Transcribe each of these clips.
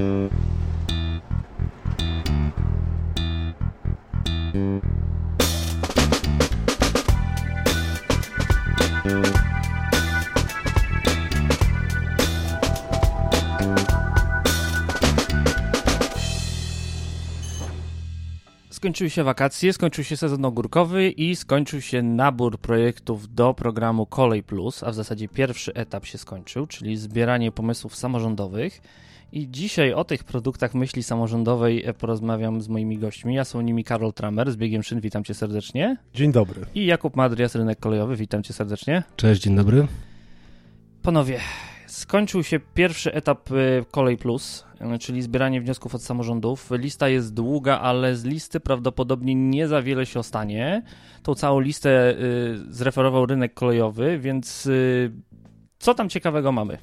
Mm-hmm. Skończyły się wakacje, skończył się sezon ogórkowy i skończył się nabór projektów do programu Kolej Plus, a w zasadzie pierwszy etap się skończył, czyli zbieranie pomysłów samorządowych. I dzisiaj o tych produktach myśli samorządowej porozmawiam z moimi gośćmi. Ja są nimi Karol Tramer z Biegiem Szyn, witam cię serdecznie. Dzień dobry. I Jakub Madrias, Rynek Kolejowy, witam cię serdecznie. Cześć, dzień dobry. Panowie, skończył się pierwszy etap y, Kolej Plus, y, czyli zbieranie wniosków od samorządów. Lista jest długa, ale z listy prawdopodobnie nie za wiele się ostanie. Tą całą listę y, zreferował rynek kolejowy, więc co tam ciekawego mamy?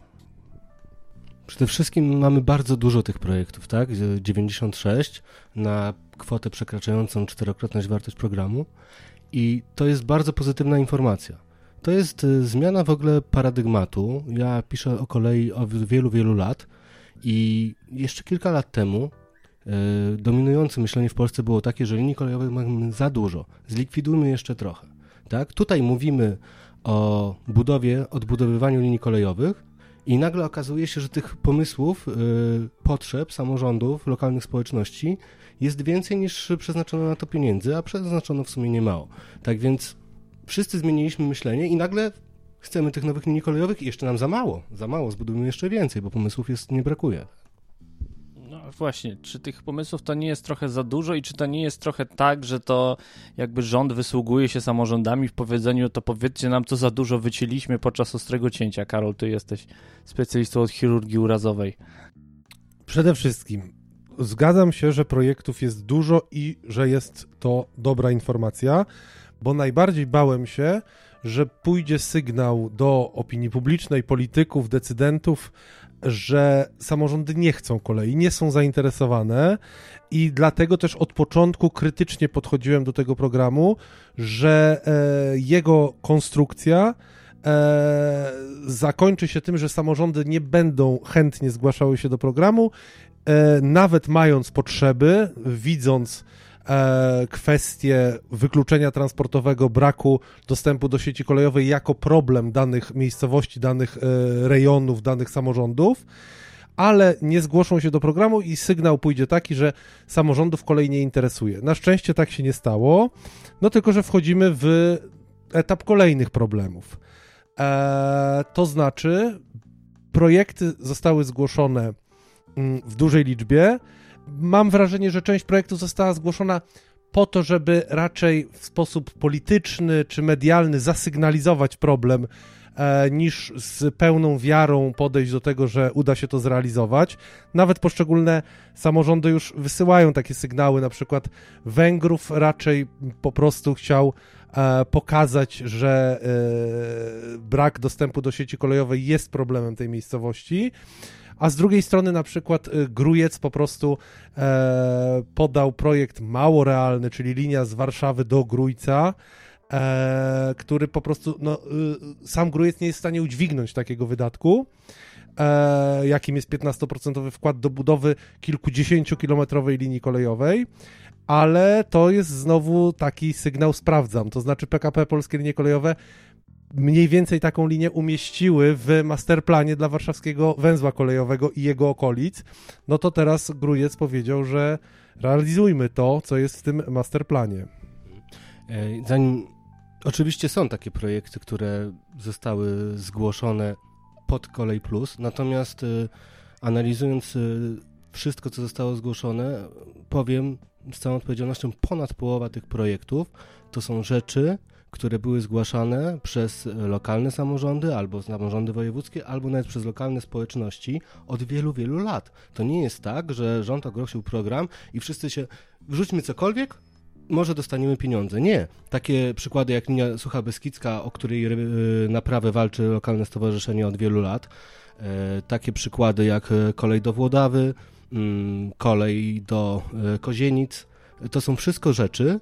Przede wszystkim mamy bardzo dużo tych projektów, tak? 96 na kwotę przekraczającą czterokrotność wartość programu i to jest bardzo pozytywna informacja. To jest y, zmiana w ogóle paradygmatu. Ja piszę o kolei od wielu, wielu lat i jeszcze kilka lat temu y, dominujące myślenie w Polsce było takie, że linii kolejowych mamy za dużo, zlikwidujmy jeszcze trochę. Tak? Tutaj mówimy o budowie, odbudowywaniu linii kolejowych, i nagle okazuje się, że tych pomysłów, yy, potrzeb samorządów, lokalnych społeczności jest więcej niż przeznaczono na to pieniędzy, a przeznaczono w sumie nie mało. Tak więc wszyscy zmieniliśmy myślenie i nagle chcemy tych nowych linii kolejowych i jeszcze nam za mało. Za mało, zbudujmy jeszcze więcej, bo pomysłów jest nie brakuje właśnie, czy tych pomysłów to nie jest trochę za dużo i czy to nie jest trochę tak, że to jakby rząd wysługuje się samorządami w powiedzeniu, to powiedzcie nam, co za dużo wycięliśmy podczas ostrego cięcia. Karol, ty jesteś specjalistą od chirurgii urazowej. Przede wszystkim zgadzam się, że projektów jest dużo i że jest to dobra informacja, bo najbardziej bałem się, że pójdzie sygnał do opinii publicznej, polityków, decydentów, że samorządy nie chcą kolei, nie są zainteresowane i dlatego też od początku krytycznie podchodziłem do tego programu, że e, jego konstrukcja e, zakończy się tym, że samorządy nie będą chętnie zgłaszały się do programu, e, nawet mając potrzeby, widząc e, kwestię wykluczenia transportowego, braku dostępu do sieci kolejowej jako problem danych miejscowości, danych e, rejonów, danych samorządów, ale nie zgłoszą się do programu i sygnał pójdzie taki, że samorządów kolej nie interesuje. Na szczęście tak się nie stało, no tylko, że wchodzimy w etap kolejnych problemów. E, to znaczy, projekty zostały zgłoszone mm, w dużej liczbie, mam wrażenie, że część projektów została zgłoszona po to, żeby raczej w sposób polityczny czy medialny zasygnalizować problem, e, niż z pełną wiarą podejść do tego, że uda się to zrealizować. Nawet poszczególne samorządy już wysyłają takie sygnały, na przykład Węgrów raczej po prostu chciał e, pokazać, że e, brak dostępu do sieci kolejowej jest problemem tej miejscowości a z drugiej strony na przykład y, Grujec po prostu e, podał projekt mało realny, czyli linia z Warszawy do Grójca, e, który po prostu, no, y, sam Grujec nie jest w stanie udźwignąć takiego wydatku, e, jakim jest 15% wkład do budowy kilkudziesięciokilometrowej linii kolejowej, ale to jest znowu taki sygnał sprawdzam, to znaczy PKP Polskie Linie Kolejowe mniej więcej taką linię umieściły w masterplanie dla warszawskiego węzła kolejowego i jego okolic, no to teraz Grujec powiedział, że realizujmy to, co jest w tym masterplanie. E, zanim oczywiście są takie projekty, które zostały zgłoszone pod Kolej Plus, natomiast e, analizując e, wszystko, co zostało zgłoszone, powiem z całą odpowiedzialnością, ponad połowa tych projektów to są rzeczy, które były zgłaszane przez lokalne samorządy, albo samorządy wojewódzkie, albo nawet przez lokalne społeczności od wielu, wielu lat. To nie jest tak, że rząd ogłosił program i wszyscy się wrzućmy cokolwiek, może dostaniemy pieniądze. Nie. Takie przykłady jak linia Sucha Beskidzka, o której e, naprawę walczy lokalne stowarzyszenie od wielu lat. E, takie przykłady jak kolej do Włodawy, mm, kolej do e, Kozienic. To są wszystko rzeczy,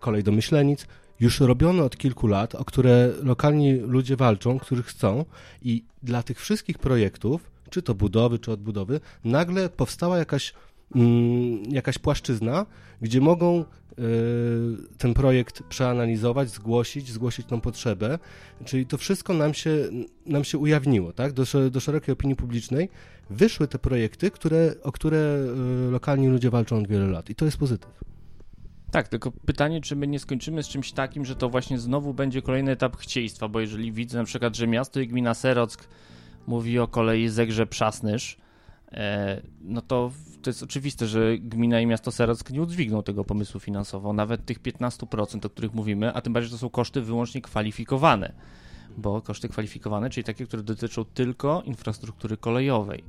kolej do Myślenic, już robione od kilku lat, o które lokalni ludzie walczą, których chcą i dla tych wszystkich projektów, czy to budowy, czy odbudowy, nagle powstała jakaś, mm, jakaś płaszczyzna, gdzie mogą y, ten projekt przeanalizować, zgłosić, zgłosić tą potrzebę, czyli to wszystko nam się, nam się ujawniło, tak, do, do szerokiej opinii publicznej wyszły te projekty, które, o które y, lokalni ludzie walczą od wielu lat. I to jest pozytyw. Tak, tylko pytanie, czy my nie skończymy z czymś takim, że to właśnie znowu będzie kolejny etap chcieństwa, bo jeżeli widzę na przykład, że miasto i gmina Serock mówi o kolei Zegrze Przasnysz, e, no to to jest oczywiste, że gmina i miasto Serock nie udźwigną tego pomysłu finansowo, nawet tych 15%, o których mówimy, a tym bardziej, że to są koszty wyłącznie kwalifikowane, bo koszty kwalifikowane, czyli takie, które dotyczą tylko infrastruktury kolejowej.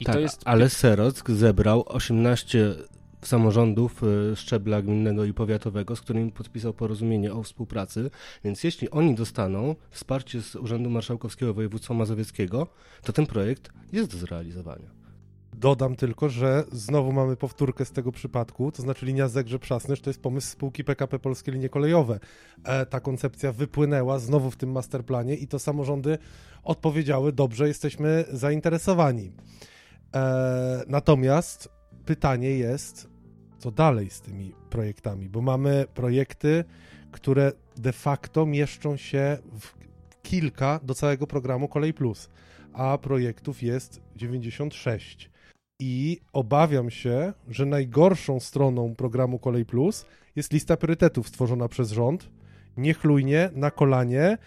I tak, to jest... ale Serock zebrał 18 samorządów e, szczebla gminnego i powiatowego, z którymi podpisał porozumienie o współpracy, więc jeśli oni dostaną wsparcie z Urzędu Marszałkowskiego Województwa Mazowieckiego, to ten projekt jest do zrealizowania. Dodam tylko, że znowu mamy powtórkę z tego przypadku, to znaczy linia Zegrze Przasnysz to jest pomysł spółki PKP Polskie Linie Kolejowe. E, ta koncepcja wypłynęła znowu w tym masterplanie i to samorządy odpowiedziały, dobrze, jesteśmy zainteresowani. E, natomiast pytanie jest, co dalej z tymi projektami, bo mamy projekty, które de facto mieszczą się w kilka do całego programu Kolej Plus, a projektów jest 96. I obawiam się, że najgorszą stroną programu Kolej Plus jest lista priorytetów stworzona przez rząd, niechlujnie, na kolanie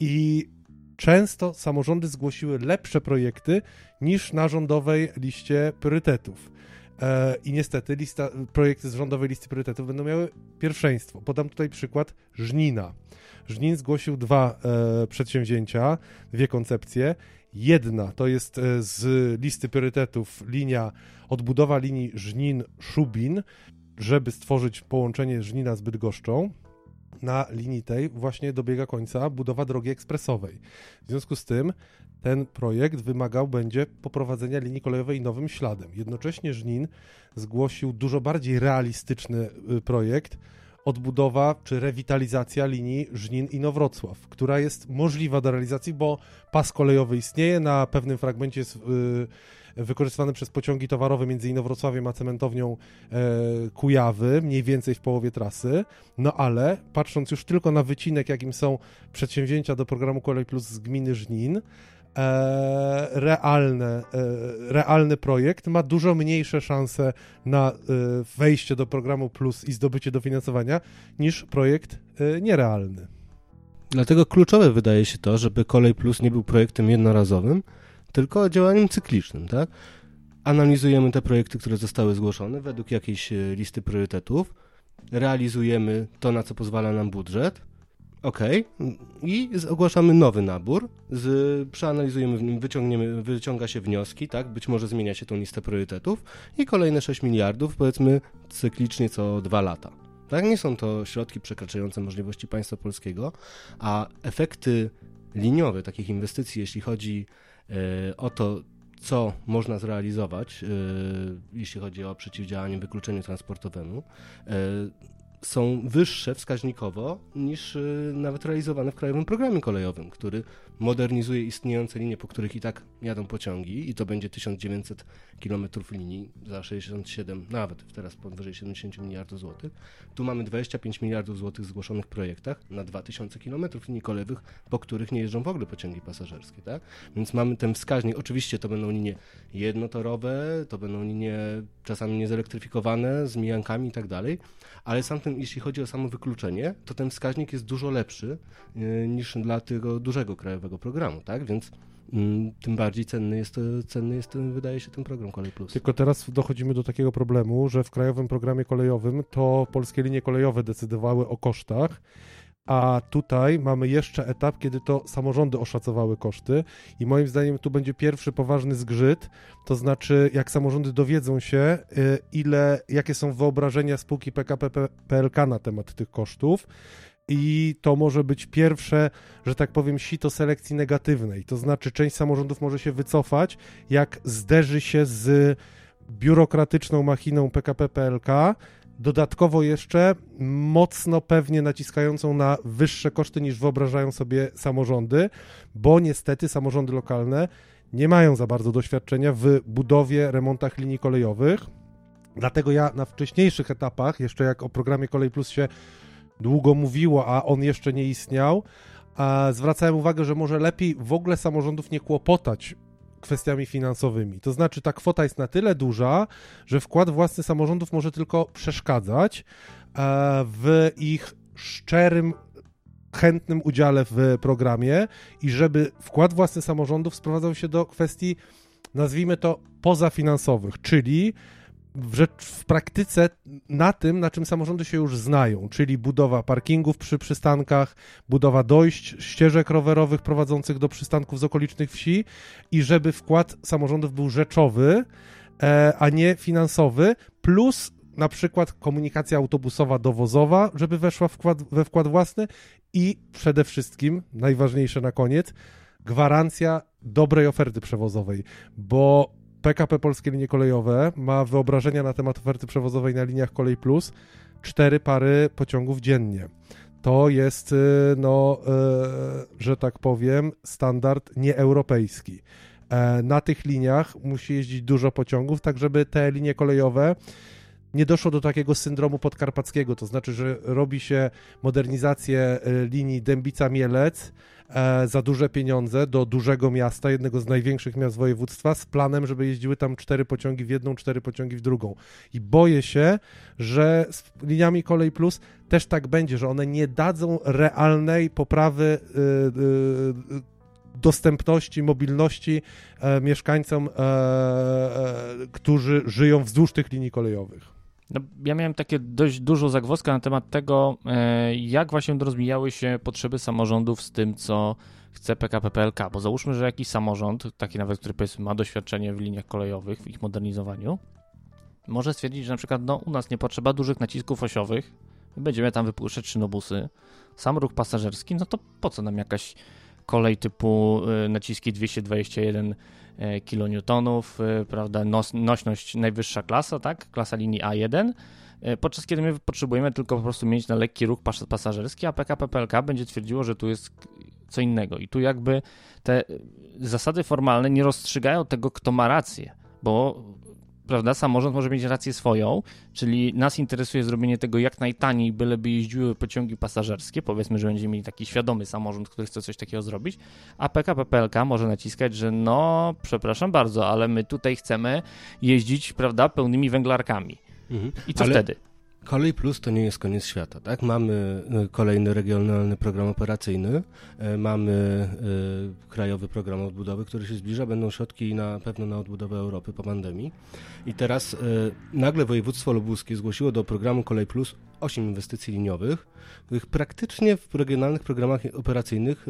i często samorządy zgłosiły lepsze projekty niż na rządowej liście priorytetów. E, I niestety lista, projekty z rządowej listy priorytetów będą miały pierwszeństwo. Podam tutaj przykład Żnina. Żnin zgłosił dwa e, przedsięwzięcia, dwie koncepcje. Jedna to jest e, z listy priorytetów linia odbudowa linii Żnin-Szubin, żeby stworzyć połączenie Żnina z Bydgoszczą. Na linii tej właśnie dobiega końca budowa drogi ekspresowej. W związku z tym ten projekt wymagał będzie poprowadzenia linii kolejowej nowym śladem. Jednocześnie Żnin zgłosił dużo bardziej realistyczny y, projekt, odbudowa czy rewitalizacja linii Żnin-Inowrocław, która jest możliwa do realizacji, bo pas kolejowy istnieje, na pewnym fragmencie jest yy, wykorzystany przez pociągi towarowe między Inowrocławiem a cementownią e, Kujawy, mniej więcej w połowie trasy, no ale patrząc już tylko na wycinek, jakim są przedsięwzięcia do programu Kolej Plus z gminy Żnin, realne, e, realny projekt ma dużo mniejsze szanse na e, wejście do programu Plus i zdobycie dofinansowania niż projekt e, nierealny. Dlatego kluczowe wydaje się to, żeby Kolej Plus nie był projektem jednorazowym, tylko działaniem cyklicznym, tak? Analizujemy te projekty, które zostały zgłoszone według jakiejś e, listy priorytetów, realizujemy to, na co pozwala nam budżet, OK. I ogłaszamy nowy nabór, z, przeanalizujemy wyciągniemy, wyciąga się wnioski, tak? Być może zmienia się tą listę priorytetów i kolejne 6 miliardów, powiedzmy cyklicznie co dwa lata. Tak? Nie są to środki przekraczające możliwości państwa polskiego, a efekty liniowe takich inwestycji, jeśli chodzi e, o to, co można zrealizować, e, jeśli chodzi o przeciwdziałanie wykluczeniu transportowemu, e, są wyższe wskaźnikowo niż y, nawet realizowane w Krajowym Programie Kolejowym, który modernizuje istniejące linie, po których i tak jadą pociągi i to będzie 1900 km linii za 67, nawet teraz powyżej 70 miliardów złotych. Tu mamy 25 miliardów złotych zgłoszonych w projektach na 2000 km linii kolejowych, po których nie jeżdżą w ogóle pociągi pasażerskie, tak? Więc mamy ten wskaźnik, oczywiście to będą linie jednotorowe, to będą linie czasami niezelektryfikowane, z mijankami i tak dalej, ale sam ten, jeśli chodzi o samo wykluczenie, to ten wskaźnik jest dużo lepszy yy, niż dla tego dużego krajowego programu, tak? Więc mm, tym bardziej cenny jest, cenny jest, wydaje się, ten program Kolej Plus. Tylko teraz dochodzimy do takiego problemu, że w krajowym programie kolejowym to polskie linie kolejowe decydowały o kosztach, a tutaj mamy jeszcze etap, kiedy to samorządy oszacowały koszty i moim zdaniem tu będzie pierwszy poważny zgrzyt, to znaczy jak samorządy dowiedzą się, y, ile, jakie są wyobrażenia spółki PKP PLK na temat tych kosztów, i to może być pierwsze, że tak powiem, sito selekcji negatywnej. To znaczy, część samorządów może się wycofać, jak zderzy się z biurokratyczną machiną PKP PLK, dodatkowo jeszcze mocno pewnie naciskającą na wyższe koszty niż wyobrażają sobie samorządy, bo niestety samorządy lokalne nie mają za bardzo doświadczenia w budowie, remontach linii kolejowych. Dlatego ja na wcześniejszych etapach, jeszcze jak o programie Kolej Plus się długo mówiło, a on jeszcze nie istniał, zwracałem uwagę, że może lepiej w ogóle samorządów nie kłopotać kwestiami finansowymi. To znaczy, ta kwota jest na tyle duża, że wkład własny samorządów może tylko przeszkadzać e, w ich szczerym, chętnym udziale w programie i żeby wkład własny samorządów sprowadzał się do kwestii, nazwijmy to, pozafinansowych, czyli w, rzecz, w praktyce na tym, na czym samorządy się już znają, czyli budowa parkingów przy przystankach, budowa dojść, ścieżek rowerowych prowadzących do przystanków z okolicznych wsi i żeby wkład samorządów był rzeczowy, e, a nie finansowy, plus na przykład komunikacja autobusowa dowozowa, żeby weszła wkład, we wkład własny i przede wszystkim, najważniejsze na koniec, gwarancja dobrej oferty przewozowej, bo PKP Polskie Linie Kolejowe ma wyobrażenia na temat oferty przewozowej na liniach Kolej Plus cztery pary pociągów dziennie. To jest, y, no, y, że tak powiem, standard nieeuropejski. E, na tych liniach musi jeździć dużo pociągów, tak żeby te linie kolejowe nie doszło do takiego syndromu podkarpackiego, to znaczy, że robi się modernizację y, linii Dębica-Mielec, za duże pieniądze do dużego miasta, jednego z największych miast województwa, z planem, żeby jeździły tam cztery pociągi w jedną, cztery pociągi w drugą. I boję się, że z liniami Kolej Plus też tak będzie, że one nie dadzą realnej poprawy. Yy, yy, dostępności, mobilności e, mieszkańcom, e, e, którzy żyją wzdłuż tych linii kolejowych. No, ja miałem takie dość dużo zagwozdka na temat tego, e, jak właśnie rozmijały się potrzeby samorządów z tym, co chce PKP PLK, bo załóżmy, że jakiś samorząd, taki nawet, który powiedzmy ma doświadczenie w liniach kolejowych, w ich modernizowaniu, może stwierdzić, że na przykład no, u nas nie potrzeba dużych nacisków osiowych, będziemy tam wypuszczać szynobusy, sam ruch pasażerski, no to po co nam jakaś kolej typu e, naciski 221 E, kilonewtonów, e, prawda, nos, nośność najwyższa klasa, tak, klasa linii A1, e, podczas kiedy my potrzebujemy tylko po prostu mieć na lekki ruch pas pasażerski, a PKP PLK będzie twierdziło, że tu jest co innego. I tu jakby te zasady formalne nie rozstrzygają tego, kto ma rację, bo prawda, samorząd może mieć rację swoją, czyli nas interesuje zrobienie tego jak najtaniej, byleby jeździły pociągi pasażerskie, powiedzmy, że będziemy mieli taki świadomy samorząd, który chce coś takiego zrobić, a PKP PLK może naciskać, że no, przepraszam bardzo, ale my tutaj chcemy jeździć, prawda, pełnymi węglarkami. Mhm. I co ale... wtedy? Kolej Plus to nie jest koniec świata, tak? Mamy e, kolejny regionalny program operacyjny, e, mamy e, krajowy program odbudowy, który się zbliża, będą środki na pewno na odbudowę Europy po pandemii. I teraz nagle województwo lubuskie zgłosiło do programu Kolej Plus 8 inwestycji liniowych, których praktycznie w regionalnych programach operacyjnych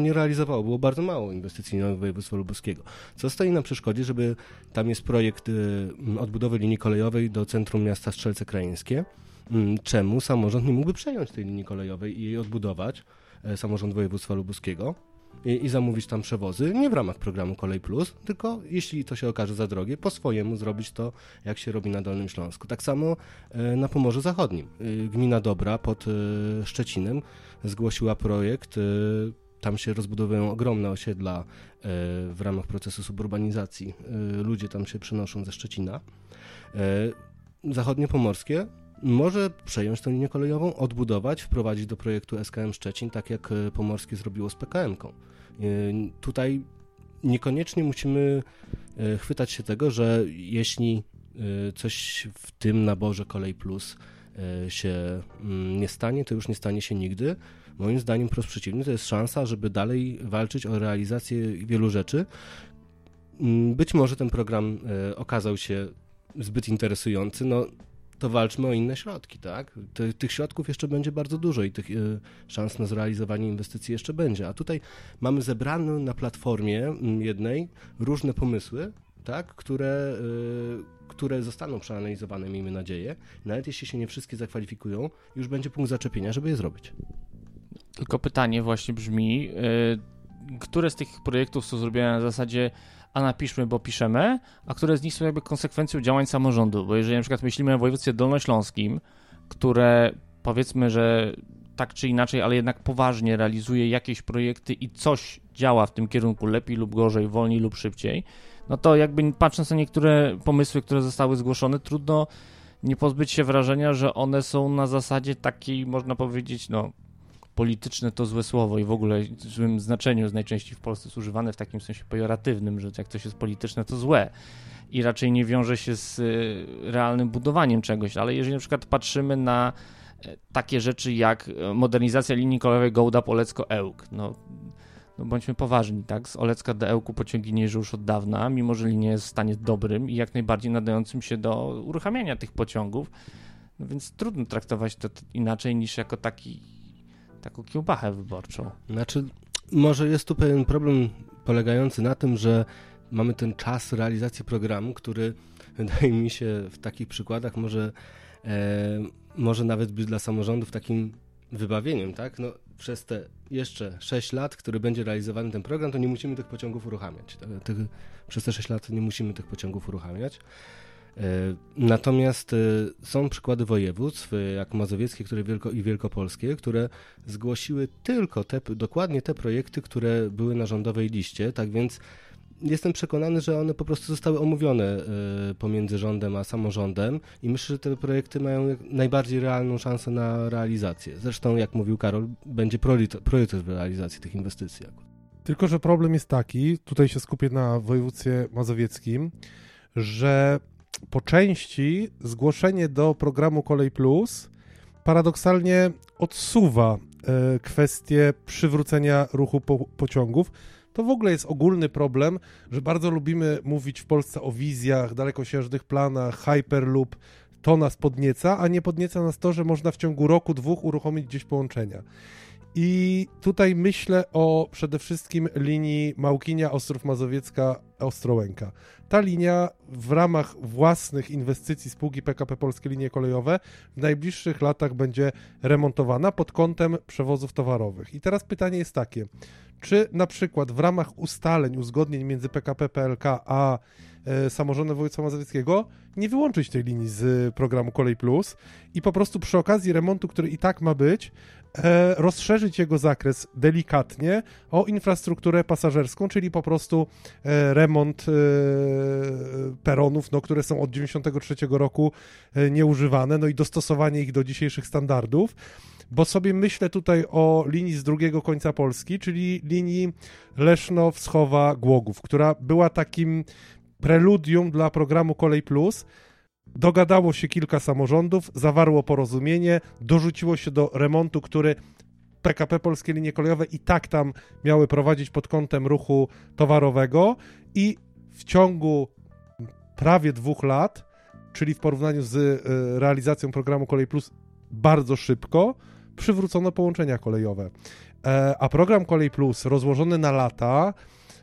nie realizowało, było bardzo mało inwestycji na województwo lubuskiego. Co stoi na przeszkodzie, żeby tam jest projekt y, odbudowy linii kolejowej do centrum miasta Strzelce Krajeńskie. Mm, czemu samorząd nie mógłby przejąć tej linii kolejowej i jej odbudować, e, samorząd województwa lubuskiego? I, i, zamówić tam przewozy, nie w ramach programu Kolej Plus, tylko jeśli to się okaże za drogie, po swojemu zrobić to, jak się robi na Dolnym Śląsku. Tak samo e, na Pomorzu Zachodnim. E, gmina Dobra pod Szczecinem zgłosiła projekt. Tam się rozbudowują ogromne osiedla w ramach procesu suburbanizacji. Ludzie tam się przenoszą ze Szczecina. Zachodnie Pomorskie może przejąć tę linię kolejową, odbudować, wprowadzić do projektu SKM Szczecin, tak jak Pomorskie zrobiło z PKM-ką. Tutaj niekoniecznie musimy chwytać się tego, że jeśli coś w tym naborze Kolej Plus E, się mm, nie stanie, to już nie stanie się nigdy. Moim zdaniem prost przeciwnie, to jest szansa, żeby dalej walczyć o realizację wielu rzeczy. Mm, być może ten program e, okazał się zbyt interesujący, no to walczmy o inne środki, tak? tych środków jeszcze będzie bardzo dużo i tych e, szans na zrealizowanie inwestycji jeszcze będzie. A tutaj mamy zebrane na platformie mm, jednej różne pomysły, tak? które, które zostaną przeanalizowane, miejmy nadzieję. Nawet jeśli się nie wszystkie zakwalifikują, już będzie punkt zaczepienia, żeby je zrobić. Tylko pytanie właśnie brzmi, yy, które z tych projektów są zrobione na zasadzie a napiszmy, bo piszemy, a które z nich są jakby konsekwencją działań samorządu, bo jeżeli na przykład myślimy o województwie dolnośląskim, które powiedzmy, że tak czy inaczej, ale jednak poważnie realizuje jakieś projekty i coś działa w tym kierunku lepiej lub gorzej, wolniej lub szybciej, no to jakby patrząc na niektóre pomysły, które zostały zgłoszone, trudno nie pozbyć się wrażenia, że one są na zasadzie takiej, można powiedzieć, no polityczne to złe słowo i w ogóle w złym znaczeniu jest najczęściej w Polsce jest używane w takim sensie pejoratywnym, że jak coś jest polityczne, to złe i raczej nie wiąże się z y, realnym budowaniem czegoś, ale jeżeli na przykład patrzymy na e, takie rzeczy jak e, modernizacja linii kolejowej Gołda-Polecko-Ełk, no no bądźmy poważni, tak? Z Olecka do Ełku pociągi nie już od dawna, mimo że linia jest w stanie dobrym i jak najbardziej nadającym się do uruchamiania tych pociągów. No więc trudno traktować to inaczej niż jako taki, taką kiełbachę wyborczą. Znaczy, może jest tu pewien problem polegający na tym, że mamy ten czas realizacji programu, który wydaje mi się w takich przykładach może, e, może nawet być dla samorządów takim wybawieniem, tak? No, przez te jeszcze 6 lat, który będzie realizowany ten program, to nie musimy tych pociągów uruchamiać. Tych, przez te 6 lat nie musimy tych pociągów uruchamiać. E, natomiast e, są przykłady województw, e, jak mazowieckie które Wielko i wielkopolskie, które zgłosiły tylko te, dokładnie te projekty, które były na rządowej liście. Tak więc jestem przekonany, że one po prostu zostały omówione pomiędzy rządem a samorządem i myślę, że te projekty mają najbardziej realną szansę na realizację. Zresztą, jak mówił Karol, będzie priorytet w realizacji tych inwestycji. Tylko, że problem jest taki, tutaj się skupię na województwie mazowieckim, że po części zgłoszenie do programu Kolej Plus paradoksalnie odsuwa e, kwestię przywrócenia ruchu po pociągów, to w ogóle jest ogólny problem, że bardzo lubimy mówić w Polsce o wizjach, dalekosiężnych planach, hyperloop. To nas podnieca, a nie podnieca nas to, że można w ciągu roku, dwóch uruchomić gdzieś połączenia. I tutaj myślę o przede wszystkim linii Małkinia, Ostrów Mazowiecka, Ostrołęka. Ta linia w ramach własnych inwestycji spółki PKP Polskie Linie Kolejowe w najbliższych latach będzie remontowana pod kątem przewozów towarowych. I teraz pytanie jest takie, czy na przykład w ramach ustaleń, uzgodnień między PKP PLK a e, samorządem województwa mazowieckiego nie wyłączyć tej linii z programu Kolej Plus i po prostu przy okazji remontu, który i tak ma być, e, rozszerzyć jego zakres delikatnie o infrastrukturę pasażerską, czyli po prostu e, remont peronów, no, które są od 1993 roku nieużywane, no i dostosowanie ich do dzisiejszych standardów bo sobie myślę tutaj o linii z drugiego końca Polski, czyli linii Leszno-Wschowa-Głogów, która była takim preludium dla programu Kolej Plus. Dogadało się kilka samorządów, zawarło porozumienie, dorzuciło się do remontu, który PKP Polskie Linie Kolejowe i tak tam miały prowadzić pod kątem ruchu towarowego i w ciągu prawie dwóch lat, czyli w porównaniu z e, realizacją programu Kolej Plus bardzo szybko, przywrócono połączenia kolejowe. E, a program Kolej Plus rozłożony na lata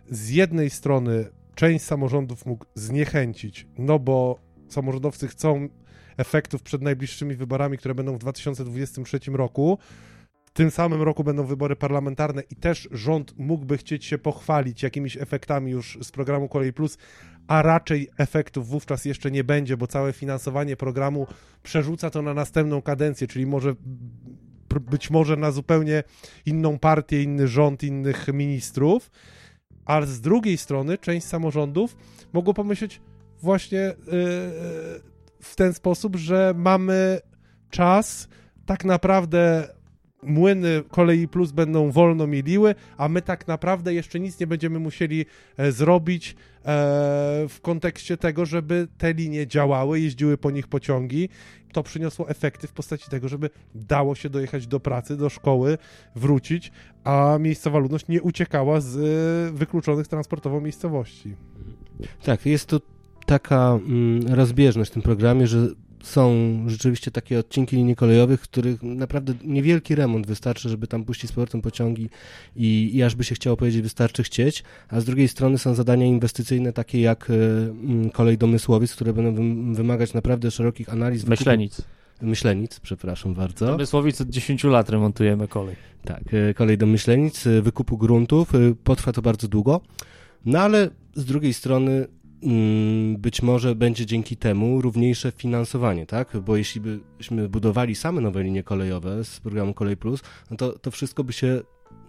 z jednej strony część samorządów mógł zniechęcić, no bo samorządowcy chcą efektów przed najbliższymi wyborami, które będą w 2023 roku. W tym samym roku będą wybory parlamentarne i też rząd mógłby chcieć się pochwalić jakimiś efektami już z programu Kolej Plus, a raczej efektów wówczas jeszcze nie będzie, bo całe finansowanie programu przerzuca to na następną kadencję, czyli może być może na zupełnie inną partię, inny rząd, innych ministrów, ale z drugiej strony część samorządów mogło pomyśleć właśnie yy, w ten sposób, że mamy czas tak naprawdę młyny kolei plus będą wolno mieliły, a my tak naprawdę jeszcze nic nie będziemy musieli e, zrobić e, w kontekście tego, żeby te linie działały, jeździły po nich pociągi. To przyniosło efekty w postaci tego, żeby dało się dojechać do pracy, do szkoły, wrócić, a miejscowa ludność nie uciekała z e, wykluczonych transportowo miejscowości. Tak, jest to taka mm, rozbieżność w tym programie, że są rzeczywiście takie odcinki linii kolejowych, których naprawdę niewielki remont wystarczy, żeby tam puścić z powrotem pociągi i, i aż by się chciało powiedzieć, wystarczy chcieć, a z drugiej strony są zadania inwestycyjne takie jak y, kolej Domysłowiec, które będą wymagać naprawdę szerokich analiz. Myślenic. Myślenic, przepraszam bardzo. Mysłowic od 10 lat remontujemy kolej. Tak, e, kolej do Myślenic, e, wykupu gruntów, potrwa to bardzo długo, no ale z drugiej strony mm, być może będzie dzięki temu równiejsze finansowanie, tak? Bo jeśli byśmy budowali same nowe linie kolejowe z programu Kolej Plus, no to to wszystko by się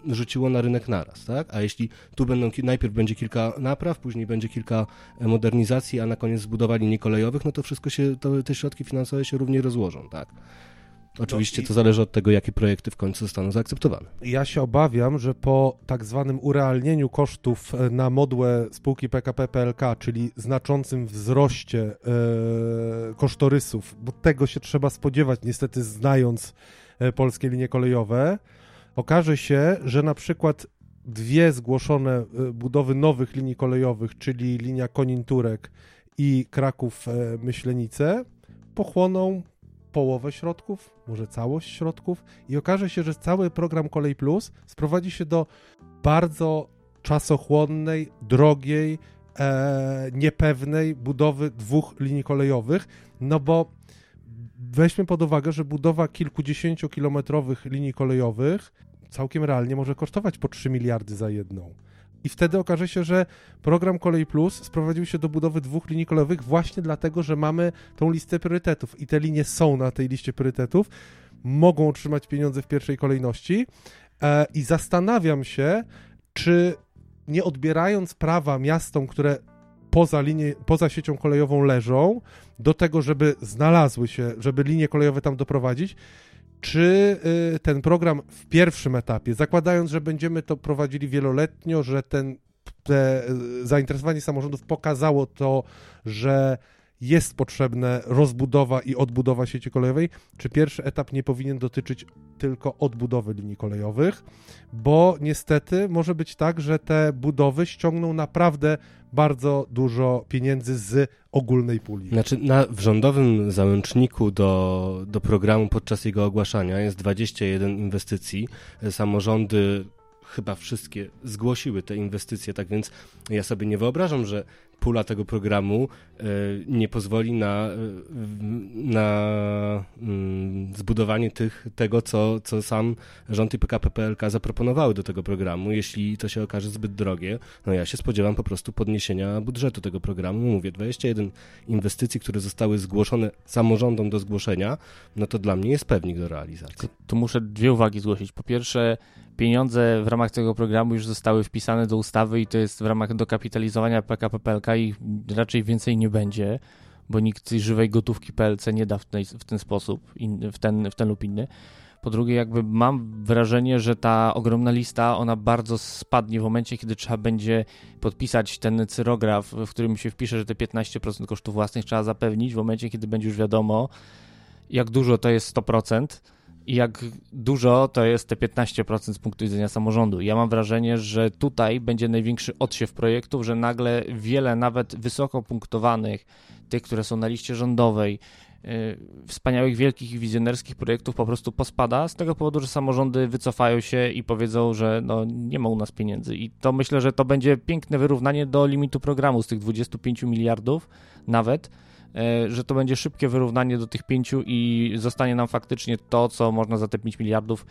rzuciło na rynek naraz, tak? A jeśli tu będą, najpierw będzie kilka napraw, później będzie kilka modernizacji, a na koniec zbudowali linii kolejowych, no to wszystko się, to, te środki finansowe się równie rozłożą, tak? Oczywiście no i... to zależy od tego, jakie projekty w końcu zostaną zaakceptowane. Ja się obawiam, że po tak zwanym urealnieniu kosztów e, na modłę spółki PKP PLK, czyli znaczącym wzroście e, kosztorysów, bo tego się trzeba spodziewać, niestety znając e, polskie linie kolejowe, okaże się, że na przykład dwie zgłoszone budowy nowych linii kolejowych, czyli linia Konin-Turek i Kraków-Myślenice, pochłoną połowę środków, może całość środków i okaże się, że cały program Kolej Plus sprowadzi się do bardzo czasochłonnej, drogiej, e, niepewnej budowy dwóch linii kolejowych, no bo weźmy pod uwagę, że budowa kilkudziesięciokilometrowych linii kolejowych całkiem realnie może kosztować po 3 miliardy za jedną. I wtedy okaże się, że program Kolej Plus sprowadził się do budowy dwóch linii kolejowych właśnie dlatego, że mamy tą listę priorytetów. I te linie są na tej liście priorytetów, mogą otrzymać pieniądze w pierwszej kolejności. E, i zastanawiam się, czy nie odbierając prawa miastom, które poza, linie, poza siecią kolejową leżą, do tego, żeby znalazły się, żeby linie kolejowe tam doprowadzić, czy y, ten program w pierwszym etapie, zakładając, że będziemy to prowadzili wieloletnio, że ten te y, zainteresowanie samorządów pokazało to, że jest potrzebna rozbudowa i odbudowa sieci kolejowej, czy pierwszy etap nie powinien dotyczyć tylko odbudowy linii kolejowych, bo niestety może być tak, że te budowy ściągną naprawdę bardzo dużo pieniędzy z ogólnej puli. Znaczy, na, w rządowym załączniku do, do programu podczas jego ogłaszania jest 21 inwestycji. Samorządy chyba wszystkie zgłosiły te inwestycje, tak więc ja sobie nie wyobrażam, że pula tego programu e, nie pozwoli na, e, na mm, zbudowanie tych, tego, co, co sam rząd i PKP PLK zaproponowały do tego programu. Jeśli to się okaże zbyt drogie, no ja się spodziewam po prostu podniesienia budżetu tego programu. Mówię, 21 inwestycji, które zostały zgłoszone samorządom do zgłoszenia, no to dla mnie jest pewnik do realizacji. Tu muszę dwie uwagi zgłosić. Po pierwsze, pieniądze w ramach tego programu już zostały wpisane do ustawy i to jest w ramach dokapitalizowania PKP PLK i raczej więcej nie będzie, bo nikt żywej gotówki PLC nie da w ten, w ten sposób, in, w, ten, w ten lub inny. Po drugie, jakby mam wrażenie, że ta ogromna lista, ona bardzo spadnie w momencie, kiedy trzeba będzie podpisać ten cyrograf, w którym się wpisze, że te 15% kosztów własnych trzeba zapewnić, w momencie, kiedy będzie już wiadomo, jak dużo to jest 100%, i jak dużo to jest te 15% z punktu widzenia samorządu. Ja mam wrażenie, że tutaj będzie największy odsiew projektów, że nagle wiele nawet wysoko punktowanych, tych, które są na liście rządowej, yy, wspaniałych, wielkich i wizjonerskich projektów po prostu pospada z tego powodu, że samorządy wycofają się i powiedzą, że no, nie ma u nas pieniędzy. I to myślę, że to będzie piękne wyrównanie do limitu programu z tych 25 miliardów nawet że to będzie szybkie wyrównanie do tych pięciu i zostanie nam faktycznie to, co można za te 5 miliardów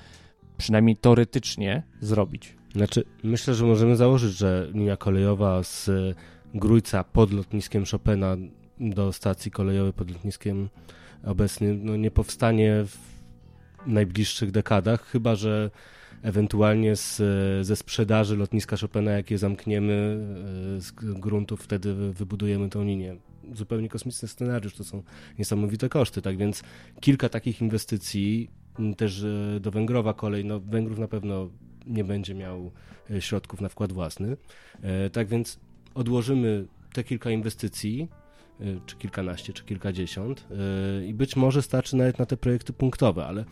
przynajmniej teoretycznie zrobić. Znaczy, myślę, że możemy założyć, że linia kolejowa z Grójca pod lotniskiem Chopina do stacji kolejowej pod lotniskiem obecnym no, nie powstanie w najbliższych dekadach, chyba że ewentualnie z, ze sprzedaży lotniska Chopina, jakie zamkniemy e, z gruntów, wtedy wybudujemy tą linię zupełnie kosmiczny scenariusz, to są niesamowite koszty, tak więc kilka takich inwestycji, też e, do Węgrowa kolej, no Węgrów na pewno nie będzie miał e, środków na wkład własny, e, tak więc odłożymy te kilka inwestycji, czy kilkanaście, czy kilkadziesiąt i być może starczy nawet na te projekty punktowe, ale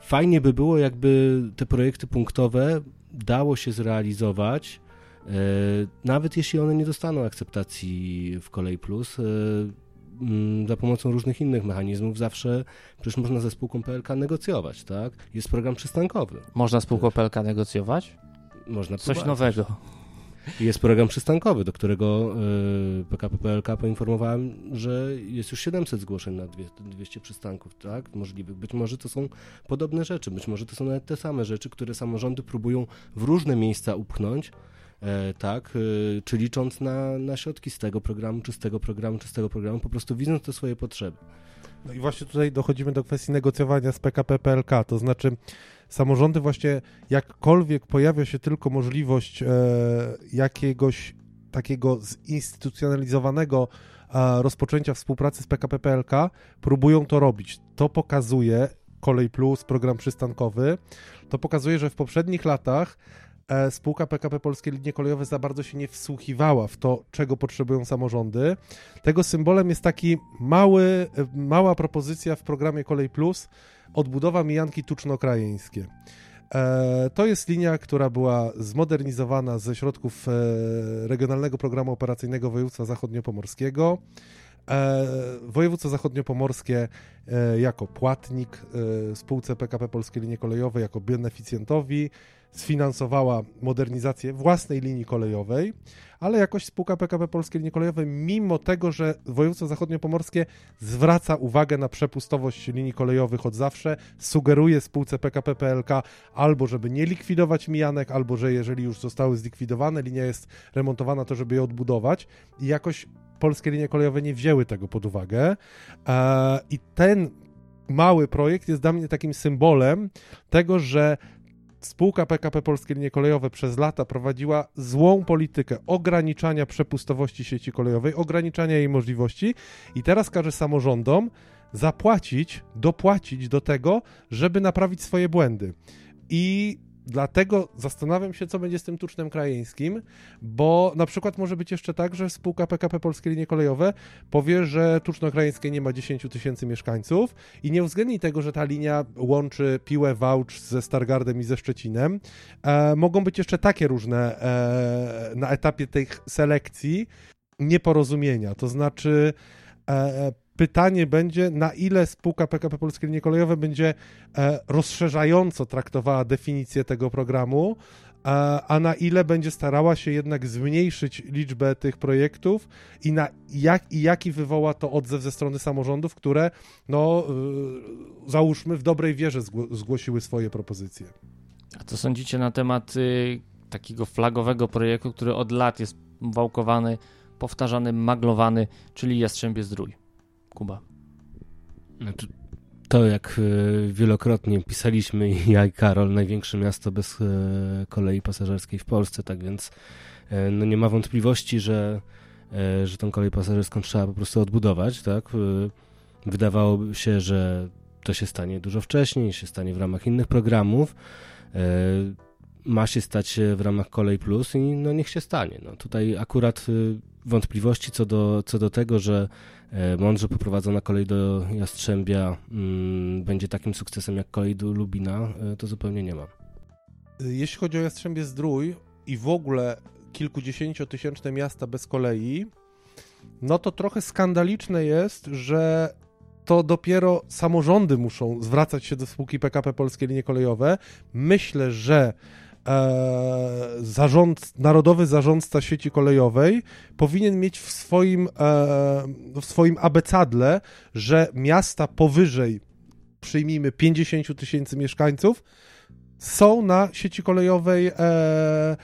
fajnie by było, jakby te projekty punktowe dało się zrealizować nawet jeśli one nie dostaną akceptacji w Kolej Plus, e, mm, za pomocą różnych innych mechanizmów zawsze przecież można ze spółką PLK negocjować, tak? Jest program przystankowy. Można spółką PLK negocjować? Można Coś nowego. Jest program przystankowy, do którego PKP PLK poinformowałem, że jest już 700 zgłoszeń na 200 przystanków, tak, możliwych. Być może to są podobne rzeczy, być może to są nawet te same rzeczy, które samorządy próbują w różne miejsca upchnąć, E, tak, e, czy licząc na, na środki z tego programu, czy z tego programu, czy z tego programu, po prostu widząc te swoje potrzeby. No i właśnie tutaj dochodzimy do kwestii negocjowania z PKP PLK, to znaczy samorządy właśnie jakkolwiek pojawia się tylko możliwość e, jakiegoś takiego zinstytucjonalizowanego e, rozpoczęcia współpracy z PKP PLK, próbują to robić. To pokazuje Kolej Plus, program przystankowy, to pokazuje, że w poprzednich latach E, spółka PKP Polskie Linie Kolejowe za bardzo się nie wsłuchiwała w to, czego potrzebują samorządy. Tego symbolem jest taki mały, e, mała propozycja w programie Kolej Plus, odbudowa mijanki tuczno-krajeńskie. E, to jest linia, która była zmodernizowana ze środków Regionalnego Programu Operacyjnego Województwa Zachodniopomorskiego. Województwo Zachodniopomorskie jako płatnik spółce PKP Polskie Linie Kolejowe, jako beneficjentowi sfinansowała modernizację własnej linii kolejowej, ale jakoś spółka PKP Polskie Linie Kolejowe, mimo tego, że województwo zachodniopomorskie zwraca uwagę na przepustowość linii kolejowych od zawsze, sugeruje spółce PKP PLK albo, żeby nie likwidować mijanek, albo, że jeżeli już zostały zlikwidowane, linia jest remontowana, to żeby je odbudować. I jakoś polskie linie kolejowe nie wzięły tego pod uwagę. E, i ten mały projekt jest dla mnie takim symbolem tego, że spółka PKP Polskie Linie Kolejowe przez lata prowadziła złą politykę ograniczania przepustowości sieci kolejowej, ograniczania jej możliwości i teraz każe samorządom zapłacić, dopłacić do tego, żeby naprawić swoje błędy. I Dlatego zastanawiam się, co będzie z tym tucznem krajeńskim, bo na przykład może być jeszcze tak, że spółka PKP Polskie Linie Kolejowe powie, że Tuczno Krajeńskie nie ma 10 tysięcy mieszkańców i nie uwzględni tego, że ta linia łączy Piłę, Wałcz ze Stargardem i ze Szczecinem. E, mogą być jeszcze takie różne e, na etapie tej selekcji nieporozumienia, to znaczy e, pytanie będzie, na ile spółka PKP Polskie Linie Kolejowe będzie e, rozszerzająco traktowała definicję tego programu, e, a na ile będzie starała się jednak zmniejszyć liczbę tych projektów i, na jak, i jaki wywoła to odzew ze strony samorządów, które, no, e, załóżmy, w dobrej wierze zgłosiły swoje propozycje. A co sądzicie na temat y, takiego flagowego projektu, który od lat jest wałkowany, powtarzany, maglowany, czyli Jastrzębie Zdrój? Kuba? Znaczy, to jak e, wielokrotnie pisaliśmy, ja i Karol, największe miasto bez e, kolei pasażerskiej w Polsce, tak więc e, no nie ma wątpliwości, że, że tą kolej pasażerską trzeba po prostu odbudować, tak? Wydawało się, że to się stanie dużo wcześniej, się stanie w ramach innych programów. Ma się stać w ramach Kolej Plus i no niech się stanie. No tutaj akurat wątpliwości co do, co do tego, że e, mądrze poprowadzona kolej do Jastrzębia mm, będzie takim sukcesem jak kolej do Lubina, e, to zupełnie nie mam. Jeśli chodzi o Jastrzębie Zdrój i w ogóle kilkudziesięciotysięczne miasta bez kolei, no to trochę skandaliczne jest, że to dopiero samorządy muszą zwracać się do spółki PKP Polskie Linie Kolejowe. Myślę, że e, zarząd, narodowy zarządca sieci kolejowej powinien mieć w swoim, e, w swoim abecadle, że miasta powyżej, przyjmijmy 50 tysięcy mieszkańców, są na sieci kolejowej e,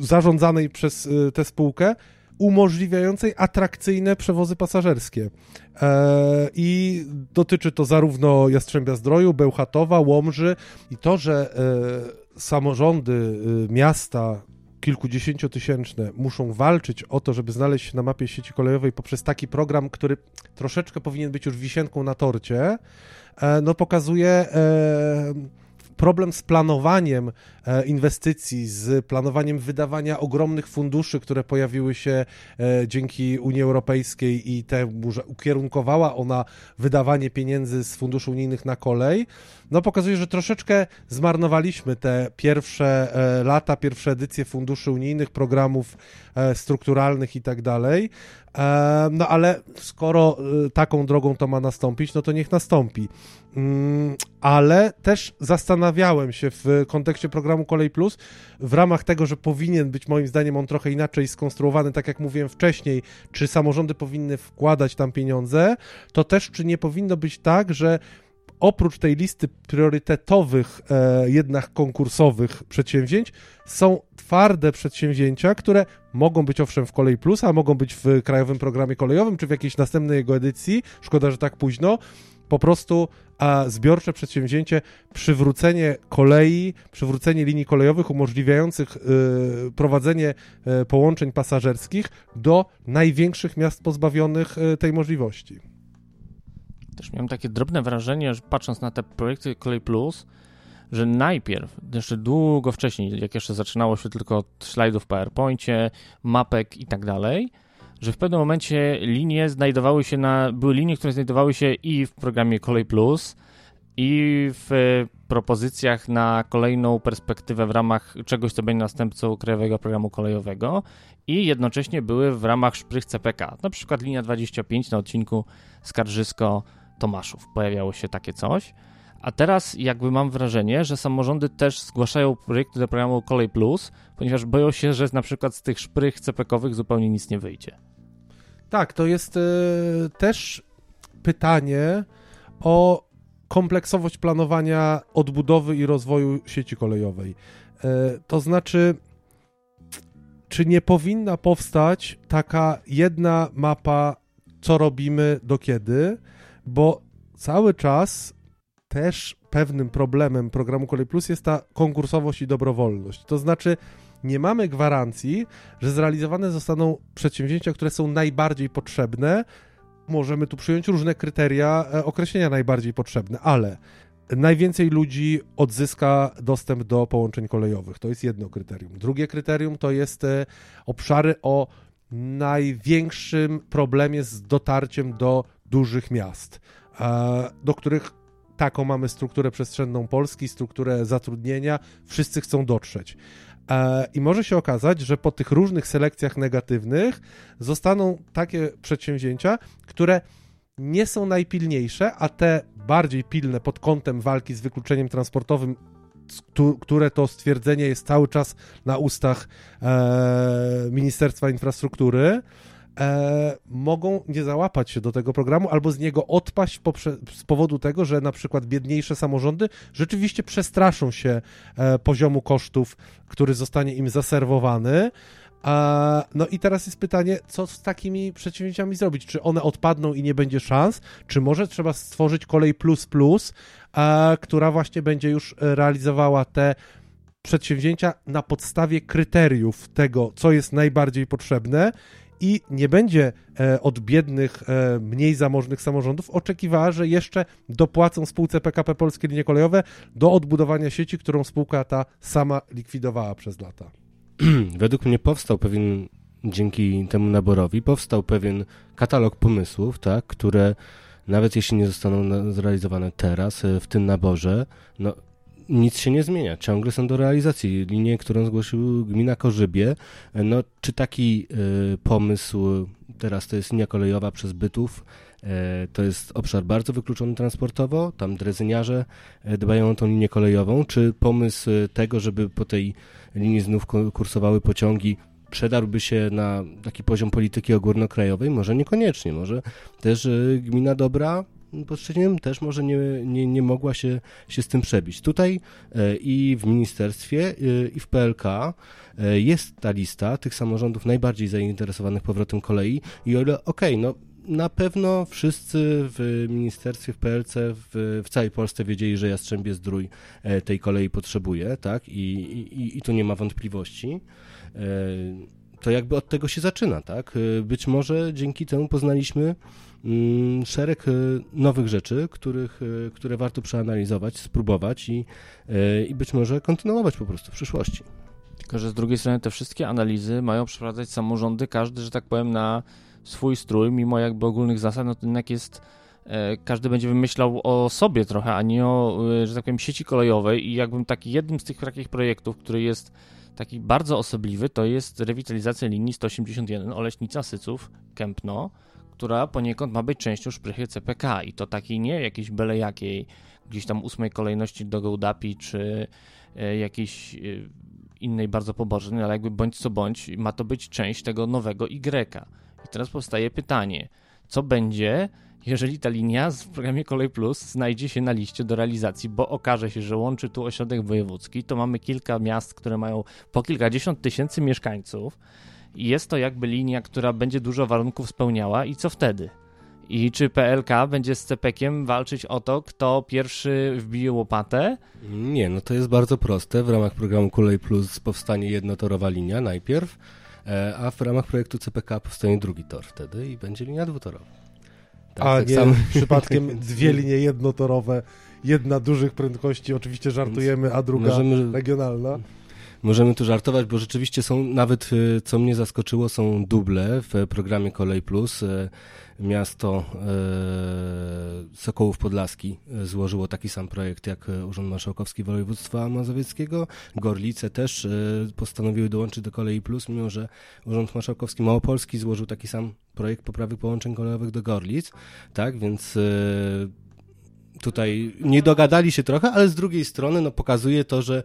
zarządzanej przez e, tę spółkę, umożliwiającej atrakcyjne przewozy pasażerskie. E, I dotyczy to zarówno Jastrzębia Zdroju, Bełchatowa, Łomży i to, że e, samorządy, y, miasta kilkudziesięciotysięczne muszą walczyć o to, żeby znaleźć się na mapie sieci kolejowej poprzez taki program, który troszeczkę powinien być już wisienką na torcie, e, no pokazuje e, problem z planowaniem e, inwestycji, z planowaniem wydawania ogromnych funduszy, które pojawiły się e, dzięki Unii Europejskiej i temu, że ukierunkowała ona wydawanie pieniędzy z funduszy unijnych na kolej, no pokazuje, że troszeczkę zmarnowaliśmy te pierwsze e, lata, pierwsze edycje funduszy unijnych, programów strukturalnych i tak dalej. No ale skoro e, taką drogą to ma nastąpić, no to niech nastąpi. Mm, ale też zastanawiałem się w kontekście programu Kolej Plus, w ramach tego, że powinien być moim zdaniem on trochę inaczej skonstruowany, tak jak mówiłem wcześniej, czy samorządy powinny wkładać tam pieniądze, to też czy nie powinno być tak, że oprócz tej listy priorytetowych, e, jednak konkursowych przedsięwzięć, są twarde przedsięwzięcia, które mogą być owszem w Kolej Plus, a mogą być w Krajowym Programie Kolejowym, czy w jakiejś następnej jego edycji, szkoda, że tak późno, po prostu a zbiorcze przedsięwzięcie, przywrócenie kolei, przywrócenie linii kolejowych umożliwiających y, prowadzenie y, połączeń pasażerskich do największych miast pozbawionych y, tej możliwości. Też miałem takie drobne wrażenie, że patrząc na te projekty Kolej Plus, że najpierw, jeszcze długo wcześniej, jak jeszcze zaczynało się tylko od slajdów w PowerPoincie, mapek i tak dalej, że w pewnym momencie linie znajdowały się na, były linie, które znajdowały się i w programie Kolej Plus, i w propozycjach na kolejną perspektywę w ramach czegoś, co będzie następcą Krajowego Programu Kolejowego i jednocześnie były w ramach szprych CPK. Na przykład linia 25 na odcinku Skarżysko-Tomaszów. Pojawiało się takie coś. A teraz jakby mam wrażenie, że samorządy też zgłaszają projekty do programu Kolej Plus, ponieważ boją się, że na przykład z tych szprych CPK-owych zupełnie nic nie wyjdzie. Tak, to jest y, też pytanie o kompleksowość planowania odbudowy i rozwoju sieci kolejowej. Y, to znaczy, czy nie powinna powstać taka jedna mapa, co robimy, do kiedy, bo cały czas też pewnym problemem programu Kolej Plus jest ta konkursowość i dobrowolność. To znaczy, nie mamy gwarancji, że zrealizowane zostaną przedsięwzięcia, które są najbardziej potrzebne. Możemy tu przyjąć różne kryteria e, określenia najbardziej potrzebne, ale najwięcej ludzi odzyska dostęp do połączeń kolejowych. To jest jedno kryterium. Drugie kryterium to jest e, obszary o największym problemie z dotarciem do dużych miast, e, do których taką mamy strukturę przestrzenną Polski, strukturę zatrudnienia, wszyscy chcą dotrzeć. E, I może się okazać, że po tych różnych selekcjach negatywnych zostaną takie przedsięwzięcia, które nie są najpilniejsze, a te bardziej pilne pod kątem walki z wykluczeniem transportowym, które to stwierdzenie jest cały czas na ustach e, Ministerstwa Infrastruktury, e, mogą nie załapać się do tego programu albo z niego odpaść z powodu tego, że na przykład biedniejsze samorządy rzeczywiście przestraszą się e, poziomu kosztów, który zostanie im zaserwowany. E, no i teraz jest pytanie, co z takimi przedsięwzięciami zrobić? Czy one odpadną i nie będzie szans? Czy może trzeba stworzyć kolej plus plus, e, która właśnie będzie już realizowała te przedsięwzięcia na podstawie kryteriów tego, co jest najbardziej potrzebne i nie będzie e, od biednych, e, mniej zamożnych samorządów oczekiwała, że jeszcze dopłacą spółce PKP Polskie Linie Kolejowe do odbudowania sieci, którą spółka ta sama likwidowała przez lata. Według mnie powstał pewien, dzięki temu naborowi, powstał pewien katalog pomysłów, tak, które nawet jeśli nie zostaną zrealizowane teraz e, w tym naborze, no nic się nie zmienia. Ciągle są do realizacji. Linie, którą zgłosił gmina Korzybie, no czy taki y, pomysł, teraz to jest linia kolejowa przez Bytów, y, to jest obszar bardzo wykluczony transportowo, tam drezyniarze e, dbają o tą linię kolejową, czy pomysł tego, żeby po tej linii znów kursowały pociągi, przedarłby się na taki poziom polityki ogólnokrajowej? Może niekoniecznie, może też gmina dobra Podszczytiem też może nie, nie, nie mogła się, się z tym przebić. Tutaj e, i w ministerstwie, e, i w PLK e, jest ta lista tych samorządów najbardziej zainteresowanych powrotem kolei i o ile, okej, okay, no na pewno wszyscy w ministerstwie, w PLC, w, w, całej Polsce wiedzieli, że Jastrzębie Zdrój tej kolei potrzebuje, tak? I, i, i tu nie ma wątpliwości. To jakby od tego się zaczyna, tak? Być może dzięki temu poznaliśmy szereg e, nowych rzeczy, których, e, które warto przeanalizować, spróbować i, e, i być może kontynuować po prostu w przyszłości. Tylko, że z drugiej strony te wszystkie analizy mają przeprowadzać samorządy, każdy, że tak powiem, na swój strój, mimo jakby ogólnych zasad, no to jednak jest każdy będzie wymyślał o sobie trochę, a nie o, że tak powiem, sieci kolejowej i jakbym taki jednym z tych takich projektów, który jest taki bardzo osobliwy to jest rewitalizacja linii 181 Oleśnica Syców Kępno, która poniekąd ma być częścią szprychy CPK i to takiej nie jakiejś byle jakiej, gdzieś tam ósmej kolejności do Gołdapi, czy e, jakiejś e, innej bardzo pobożnej, ale jakby bądź co bądź ma to być część tego nowego Y. I teraz powstaje pytanie, co będzie, jeżeli ta linia w programie Kolej Plus znajdzie się na liście do realizacji, bo okaże się, że łączy tu ośrodek wojewódzki, to mamy kilka miast, które mają po kilkadziesiąt tysięcy mieszkańców jest to jakby linia, która będzie dużo warunków spełniała i co wtedy? I czy PLK będzie z CPK-iem walczyć o to, kto pierwszy wbije łopatę? Nie, no to jest bardzo proste. W ramach programu Kolej Plus powstanie jednotorowa linia najpierw, e, a w ramach projektu CPK powstanie drugi tor wtedy i będzie linia dwutorowa. Tak, a tak nie sam... przypadkiem dwie linie jednotorowe, jedna dużych prędkości, oczywiście żartujemy, a druga Możemy... regionalna. Możemy tu żartować, bo rzeczywiście są, nawet y, co mnie zaskoczyło, są duble w programie Kolej Plus. Y, miasto e, Sokołów Podlaski e, złożyło taki sam projekt jak Urząd Marszałkowski Województwa Mazowieckiego. Gorlice też e, postanowiły dołączyć do Kolei Plus, mimo że Urząd Marszałkowski Małopolski złożył taki sam projekt poprawy połączeń kolejowych do Gorlic. Tak, więc tutaj nie dogadali się trochę, ale z drugiej strony no, pokazuje to, że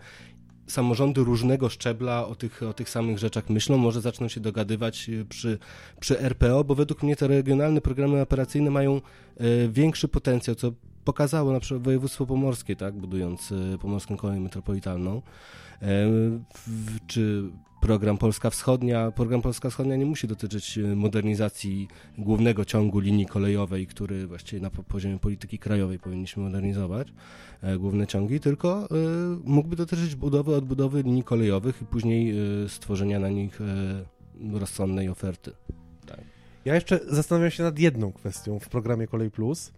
samorządy różnego szczebla o tych, o tych samych rzeczach myślą, może zaczną się dogadywać e, przy, przy RPO, bo według mnie te regionalne programy operacyjne mają e, większy potencjał, co pokazało na przykład województwo pomorskie, tak, budując e, pomorską kolej metropolitalną, czy program Polska Wschodnia. Program Polska Wschodnia nie musi dotyczyć e, modernizacji głównego ciągu linii kolejowej, który właściwie na poziomie polityki krajowej powinniśmy modernizować, e, główne ciągi, tylko e, mógłby dotyczyć budowy, odbudowy linii kolejowych i później stworzenia na nich rozsądnej oferty. Tak. Ja jeszcze zastanawiam się nad jedną kwestią w programie Kolej Plus,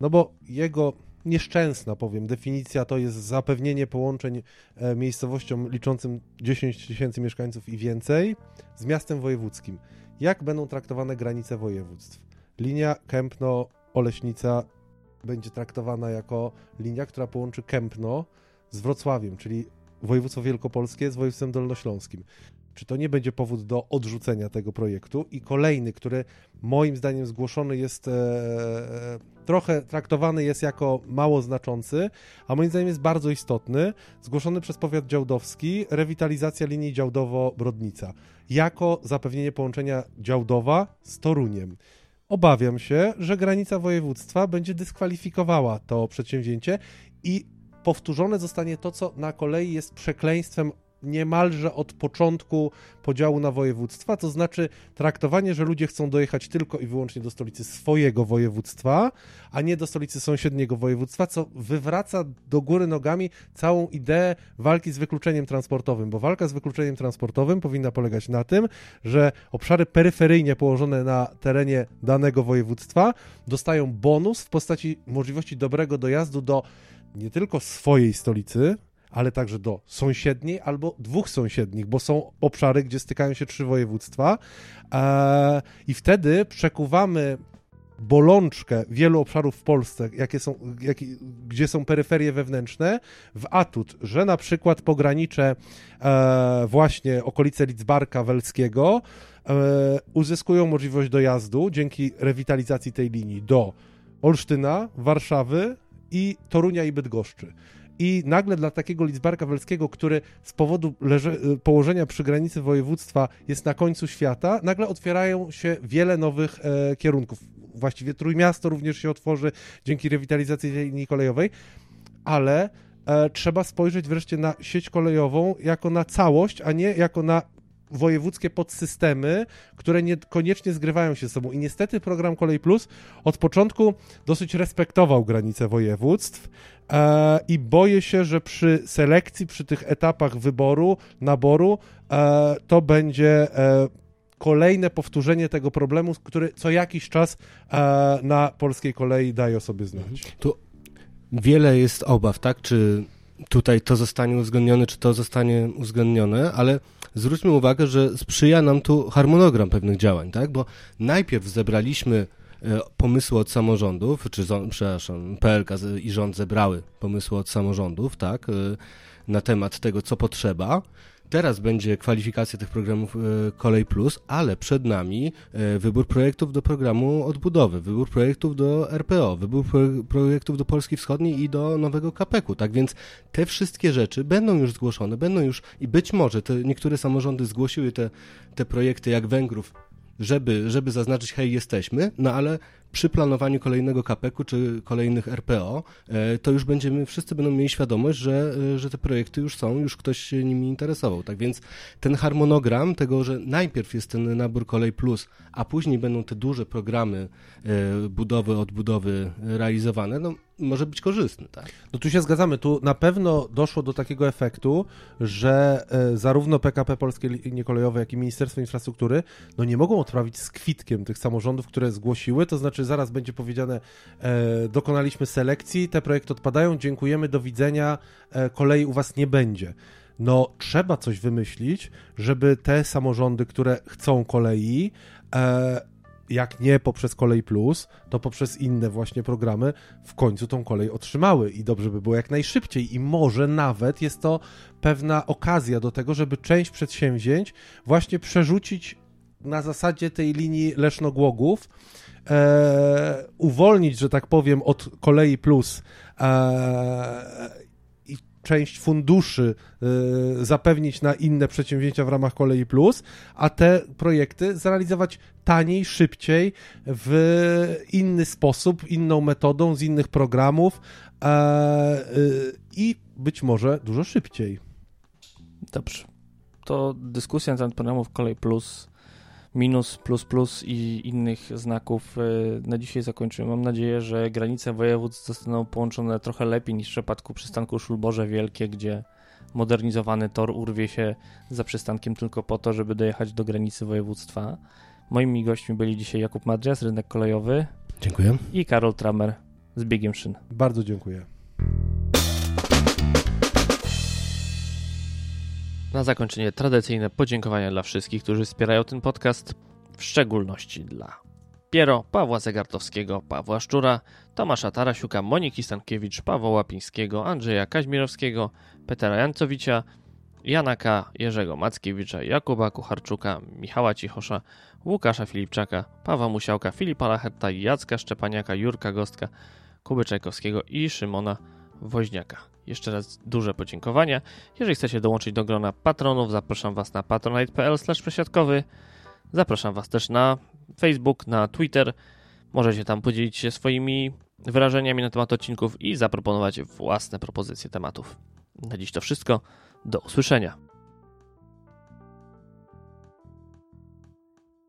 no bo jego nieszczęsna, powiem. Definicja to jest zapewnienie połączeń e, miejscowościom liczącym 10 tysięcy mieszkańców i więcej z miastem wojewódzkim. Jak będą traktowane granice województw? Linia Kępno-Oleśnica będzie traktowana jako linia, która połączy Kępno z Wrocławiem, czyli województwo wielkopolskie z województwem dolnośląskim. Czy to nie będzie powód do odrzucenia tego projektu? I kolejny, który moim zdaniem zgłoszony jest e, e, trochę traktowany jest jako mało znaczący, a moim zdaniem jest bardzo istotny, zgłoszony przez powiat działdowski, rewitalizacja linii Działdowo-Brodnica, jako zapewnienie połączenia Działdowa z Toruniem. Obawiam się, że granica województwa będzie dyskwalifikowała to przedsięwzięcie i powtórzone zostanie to, co na kolei jest przekleństwem niemalże od początku podziału na województwa, to znaczy traktowanie, że ludzie chcą dojechać tylko i wyłącznie do stolicy swojego województwa, a nie do stolicy sąsiedniego województwa, co wywraca do góry nogami całą ideę walki z wykluczeniem transportowym, bo walka z wykluczeniem transportowym powinna polegać na tym, że obszary peryferyjnie położone na terenie danego województwa dostają bonus w postaci możliwości dobrego dojazdu do nie tylko swojej stolicy, ale także do sąsiedniej albo dwóch sąsiednich, bo są obszary, gdzie stykają się trzy województwa. E, i wtedy przekuwamy bolączkę wielu obszarów w Polsce, jakie są, gdzie są peryferie wewnętrzne, w atut, że na przykład pogranicze e, właśnie okolice Lidzbarka Welskiego e, uzyskują możliwość dojazdu dzięki rewitalizacji tej linii do Olsztyna, Warszawy i Torunia i Bydgoszczy i nagle dla takiego Lidzbarka Welskiego, który z powodu leże, położenia przy granicy województwa jest na końcu świata, nagle otwierają się wiele nowych e, kierunków. Właściwie Trójmiasto również się otworzy dzięki rewitalizacji linii kolejowej, ale e, trzeba spojrzeć wreszcie na sieć kolejową jako na całość, a nie jako na wojewódzkie podsystemy, które niekoniecznie zgrywają się ze sobą. I niestety program Kolej Plus od początku dosyć respektował granice województw e, i boję się, że przy selekcji, przy tych etapach wyboru, naboru, e, to będzie e, kolejne powtórzenie tego problemu, który co jakiś czas e, na polskiej kolei daje o sobie znać. Mhm. Tu wiele jest obaw, tak? Czy tutaj to zostanie uwzględnione, czy to zostanie uwzględnione, ale zwróćmy uwagę, że sprzyja nam tu harmonogram pewnych działań, tak? Bo najpierw zebraliśmy e, pomysły od samorządów, czy przepraszam, PLK i rząd zebrały pomysły od samorządów, tak, e, na temat tego, co potrzeba. Teraz będzie kwalifikacja tych programów e, Kolej Plus, ale przed nami e, wybór projektów do programu odbudowy, wybór projektów do RPO, wybór projektów do Polski Wschodniej i do nowego KPK-u. Tak więc te wszystkie rzeczy będą już zgłoszone, będą już i być może te niektóre samorządy zgłosiły te, te projekty jak Węgrów żeby, żeby zaznaczyć, hej, jesteśmy, no ale przy planowaniu kolejnego kapeku czy kolejnych RPO, e, to już będziemy, wszyscy będą mieli świadomość, że, e, że te projekty już są, już ktoś się nimi interesował. Tak więc ten harmonogram tego, że najpierw jest ten nabór Kolej Plus, a później będą te duże programy e, budowy, odbudowy realizowane, no może być korzystny, tak? No tu się zgadzamy. Tu na pewno doszło do takiego efektu, że zarówno PKP Polskie Linie Kolejowe, jak i Ministerstwo Infrastruktury no nie mogą odprawić z kwitkiem tych samorządów, które zgłosiły, to znaczy zaraz będzie powiedziane, e, dokonaliśmy selekcji, te projekty odpadają, dziękujemy, do widzenia, e, kolei u was nie będzie. No, trzeba coś wymyślić, żeby te samorządy, które chcą kolei, e, jak nie poprzez Kolej Plus, to poprzez inne właśnie programy w końcu tą kolej otrzymały i dobrze by było jak najszybciej i może nawet jest to pewna okazja do tego, żeby część przedsięwzięć właśnie przerzucić na zasadzie tej linii Leszno-Głogów, e, uwolnić, że tak powiem, od kolei plus e, i część funduszy e, zapewnić na inne przedsięwzięcia w ramach kolei plus, a te projekty zrealizować taniej, szybciej, w inny sposób, inną metodą, z innych programów e, e, i być może dużo szybciej. Dobrze. To dyskusja na temat programów Kolej Plus minus, plus, plus i innych znaków e, na dzisiaj zakończymy. Mam nadzieję, że granice województw zostaną połączone trochę lepiej niż w przypadku przystanku Szulborze Wielkie, gdzie modernizowany tor urwie się za przystankiem tylko po to, żeby dojechać do granicy województwa. Moimi gośćmi byli dzisiaj Jakub Madrias, rynek kolejowy. Dziękuję. I Karol Tramer z biegiem szyn. Bardzo dziękuję. Na zakończenie tradycyjne podziękowania dla wszystkich, którzy wspierają ten podcast, w szczególności dla Piero, Pawła Zegartowskiego, Pawła Szczura, Tomasza Tarasiuka, Moniki Stankiewicz, Pawła Łapińskiego, Andrzeja Kaźmirowskiego, Petera Jancowicia, Janaka, Jerzego Mackiewicza, Jakuba Kucharczuka, Michała Cichosza, Łukasza Filipczaka, Pawła Musiałka, Filipa Lachetta, Jacka Szczepaniaka, Jurka Gostka, Kuby Czajkowskiego i Szymona Woźniaka. Jeszcze raz duże podziękowania. Jeżeli chcecie dołączyć do grona patronów, zapraszam Was na patronite.pl przesiadkowy. Zapraszam Was też na Facebook, na Twitter. Możecie tam podzielić się swoimi wyrażeniami na temat odcinków i zaproponować własne propozycje tematów. Na dziś to wszystko. Do usłyszenia.